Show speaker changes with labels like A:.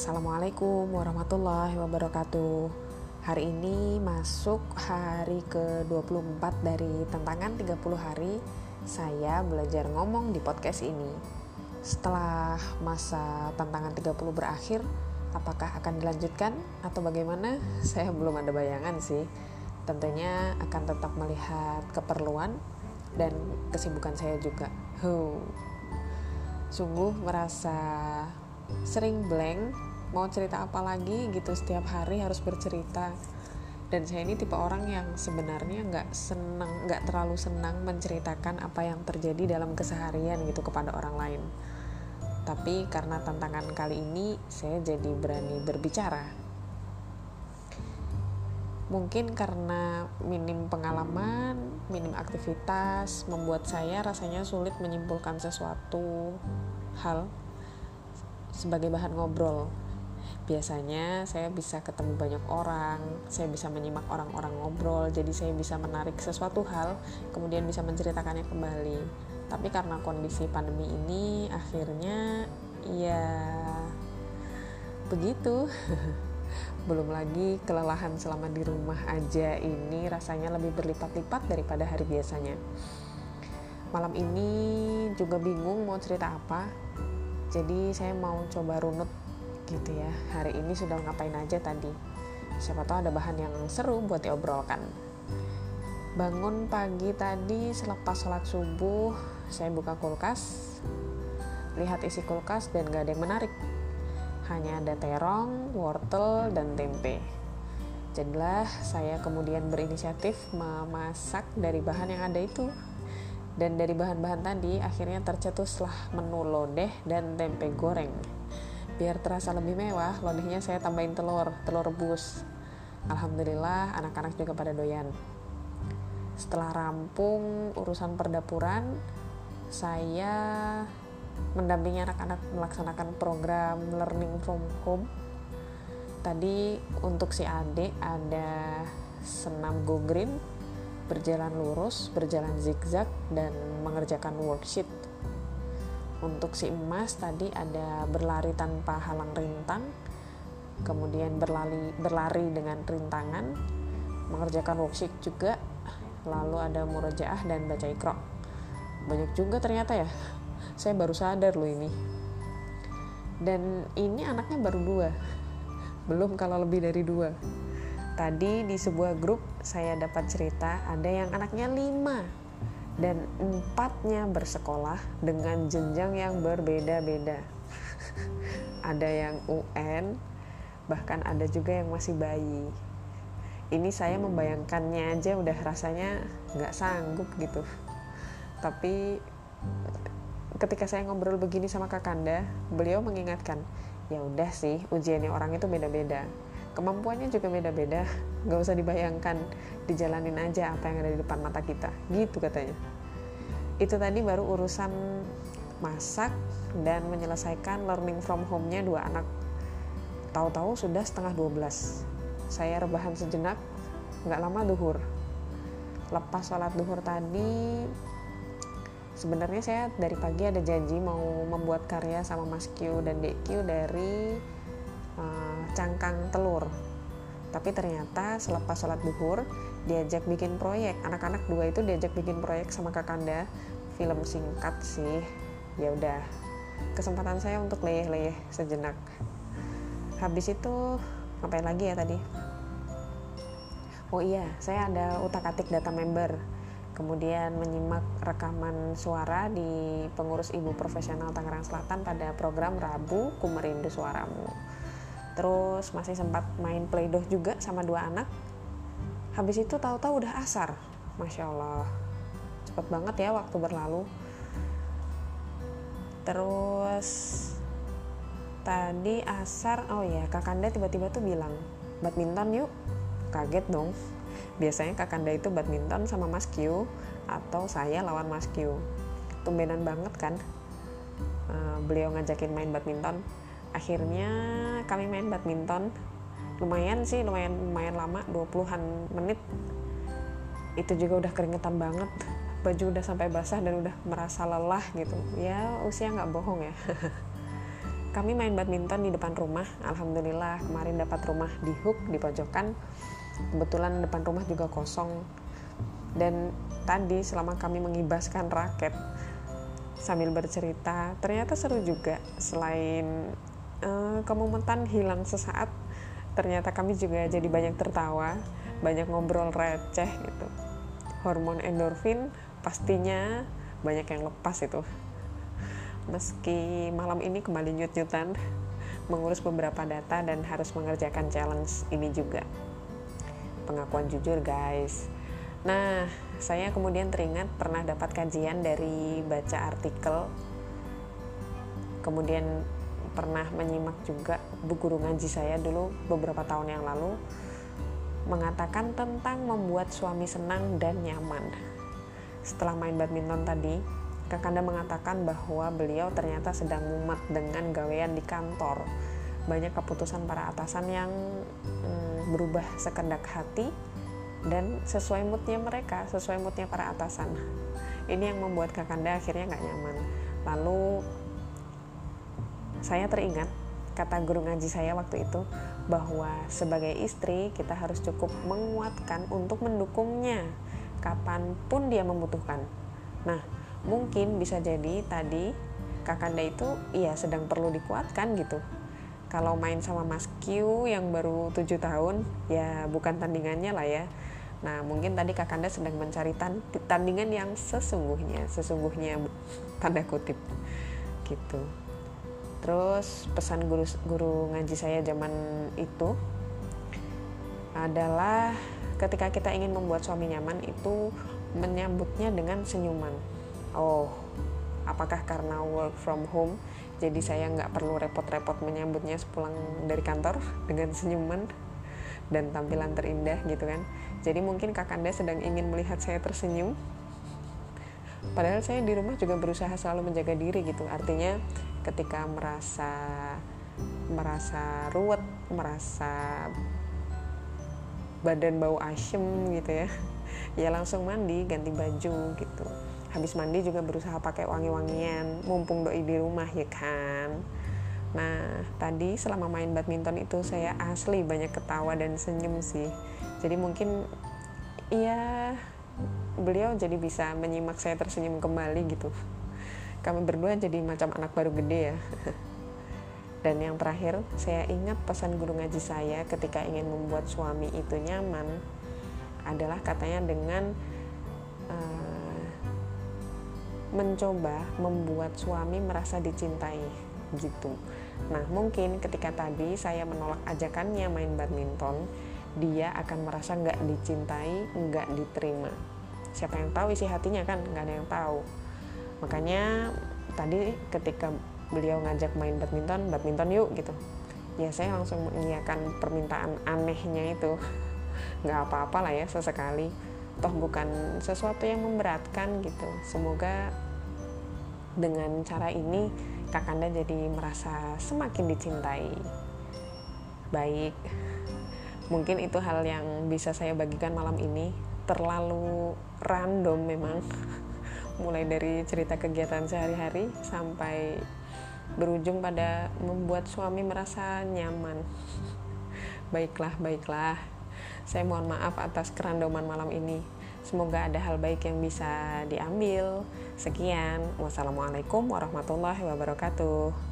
A: Assalamualaikum warahmatullahi wabarakatuh Hari ini masuk hari ke-24 dari tantangan 30 hari Saya belajar ngomong di podcast ini Setelah masa tantangan 30 berakhir Apakah akan dilanjutkan atau bagaimana? Saya belum ada bayangan sih Tentunya akan tetap melihat keperluan dan kesibukan saya juga huh. Sungguh merasa sering blank mau cerita apa lagi gitu setiap hari harus bercerita. Dan saya ini tipe orang yang sebenarnya nggak senang nggak terlalu senang menceritakan apa yang terjadi dalam keseharian gitu kepada orang lain. Tapi karena tantangan kali ini saya jadi berani berbicara. Mungkin karena minim pengalaman minim aktivitas membuat saya rasanya sulit menyimpulkan sesuatu hal sebagai bahan ngobrol. Biasanya saya bisa ketemu banyak orang, saya bisa menyimak orang-orang ngobrol, jadi saya bisa menarik sesuatu hal, kemudian bisa menceritakannya kembali. Tapi karena kondisi pandemi ini, akhirnya ya begitu. Belum lagi kelelahan selama di rumah aja ini rasanya lebih berlipat-lipat daripada hari biasanya. Malam ini juga bingung mau cerita apa, jadi saya mau coba runut gitu ya. Hari ini sudah ngapain aja tadi? Siapa tahu ada bahan yang seru buat diobrolkan. Bangun pagi tadi selepas sholat subuh saya buka kulkas lihat isi kulkas dan gak ada yang menarik. Hanya ada terong, wortel, dan tempe. Jadilah saya kemudian berinisiatif memasak dari bahan yang ada itu. Dan dari bahan-bahan tadi akhirnya tercetuslah menu lodeh dan tempe goreng biar terasa lebih mewah lodehnya saya tambahin telur telur rebus. Alhamdulillah anak-anak juga pada doyan. Setelah rampung urusan perdapuran saya mendampingi anak-anak melaksanakan program learning from home. Tadi untuk si adik ada senam go green berjalan lurus, berjalan zigzag, dan mengerjakan worksheet. Untuk si emas tadi ada berlari tanpa halang rintang, kemudian berlari, berlari dengan rintangan, mengerjakan worksheet juga, lalu ada murojaah dan baca ikro. Banyak juga ternyata ya, saya baru sadar loh ini. Dan ini anaknya baru dua, belum kalau lebih dari dua tadi di sebuah grup saya dapat cerita ada yang anaknya lima dan empatnya bersekolah dengan jenjang yang berbeda-beda. Ada yang UN bahkan ada juga yang masih bayi. Ini saya membayangkannya aja udah rasanya nggak sanggup gitu. Tapi ketika saya ngobrol begini sama kakanda beliau mengingatkan ya udah sih ujiannya orang itu beda-beda kemampuannya juga beda-beda. Nggak usah dibayangkan dijalanin aja apa yang ada di depan mata kita. Gitu katanya. Itu tadi baru urusan masak dan menyelesaikan learning from home-nya dua anak. Tahu-tahu sudah setengah 12 saya rebahan sejenak nggak lama duhur. Lepas sholat duhur tadi sebenarnya saya dari pagi ada janji mau membuat karya sama Mas Q dan Dek Q dari uh, cangkang telur. Tapi ternyata selepas sholat duhur diajak bikin proyek. Anak-anak dua itu diajak bikin proyek sama kakanda film singkat sih. Ya udah. Kesempatan saya untuk leyeh-leyeh sejenak. Habis itu ngapain lagi ya tadi? Oh iya saya ada utak atik data member. Kemudian menyimak rekaman suara di pengurus ibu profesional Tangerang Selatan pada program Rabu Kumerindu Suaramu terus masih sempat main playdoh juga sama dua anak. Habis itu tahu-tahu udah asar. Masya allah. Cepet banget ya waktu berlalu. Terus tadi asar oh ya kakanda tiba-tiba tuh bilang badminton yuk. Kaget dong. Biasanya kakanda itu badminton sama mas Q atau saya lawan mas Q. Tumbenan banget kan uh, beliau ngajakin main badminton akhirnya kami main badminton. Lumayan sih lumayan lumayan lama 20-an menit. Itu juga udah keringetan banget. Baju udah sampai basah dan udah merasa lelah gitu. Ya usia nggak bohong ya. Kami main badminton di depan rumah. Alhamdulillah kemarin dapat rumah di hook di pojokan. Kebetulan depan rumah juga kosong. Dan tadi selama kami mengibaskan raket sambil bercerita ternyata seru juga. Selain uh, kemometan hilang sesaat. Ternyata kami juga jadi banyak tertawa banyak ngobrol receh gitu. Hormon endorfin pastinya banyak yang lepas itu. Meski malam ini kembali nyut-nyutan mengurus beberapa data dan harus mengerjakan challenge ini juga. Pengakuan jujur guys. Nah saya kemudian teringat pernah dapat kajian dari baca artikel. Kemudian pernah menyimak juga buku guru ngaji saya dulu beberapa tahun yang lalu mengatakan tentang membuat suami senang dan nyaman setelah main badminton tadi Kakanda mengatakan bahwa beliau ternyata sedang mumet dengan gawean di kantor. Banyak keputusan para atasan yang hmm, berubah sekendak hati dan sesuai moodnya mereka, sesuai moodnya para atasan. Ini yang membuat Kakanda akhirnya nggak nyaman. Lalu saya teringat kata guru ngaji saya waktu itu bahwa sebagai istri kita harus cukup menguatkan untuk mendukungnya kapan pun dia membutuhkan. Nah, mungkin bisa jadi tadi kakanda itu iya sedang perlu dikuatkan gitu. Kalau main sama Mas Q yang baru tujuh tahun ya bukan tandingannya lah ya. Nah mungkin tadi kakanda sedang mencari tandingan yang sesungguhnya sesungguhnya tanda kutip gitu terus pesan guru guru ngaji saya zaman itu adalah ketika kita ingin membuat suami nyaman itu menyambutnya dengan senyuman. Oh apakah karena work from home jadi saya nggak perlu repot-repot menyambutnya sepulang dari kantor dengan senyuman dan tampilan terindah gitu kan? Jadi mungkin kakanda sedang ingin melihat saya tersenyum. Padahal saya di rumah juga berusaha selalu menjaga diri gitu. Artinya ketika merasa merasa ruwet merasa badan bau asem gitu ya ya langsung mandi ganti baju gitu. Habis mandi juga berusaha pakai wangi-wangian mumpung doi di rumah ya kan. Nah tadi selama main badminton itu saya asli banyak ketawa dan senyum sih. Jadi mungkin iya beliau jadi bisa menyimak saya tersenyum kembali gitu kami berdua jadi macam anak baru gede ya dan yang terakhir saya ingat pesan guru ngaji saya ketika ingin membuat suami itu nyaman adalah katanya dengan mencoba membuat suami merasa dicintai gitu. Nah, mungkin ketika tadi saya menolak ajakannya main badminton, dia akan merasa nggak dicintai, nggak diterima. Siapa yang tahu isi hatinya kan? Nggak ada yang tahu. Makanya tadi ketika beliau ngajak main badminton, badminton yuk gitu. Ya saya langsung mengiyakan permintaan anehnya itu. Nggak apa-apa lah ya sesekali. Toh bukan sesuatu yang memberatkan gitu. Semoga dengan cara ini kakanda jadi merasa semakin dicintai. Baik. Mungkin itu hal yang bisa saya bagikan malam ini. Terlalu random memang mulai dari cerita kegiatan sehari-hari sampai berujung pada membuat suami merasa nyaman baiklah baiklah saya mohon maaf atas kerandoman malam ini. Semoga ada hal baik yang bisa diambil. Sekian, wassalamualaikum warahmatullahi wabarakatuh.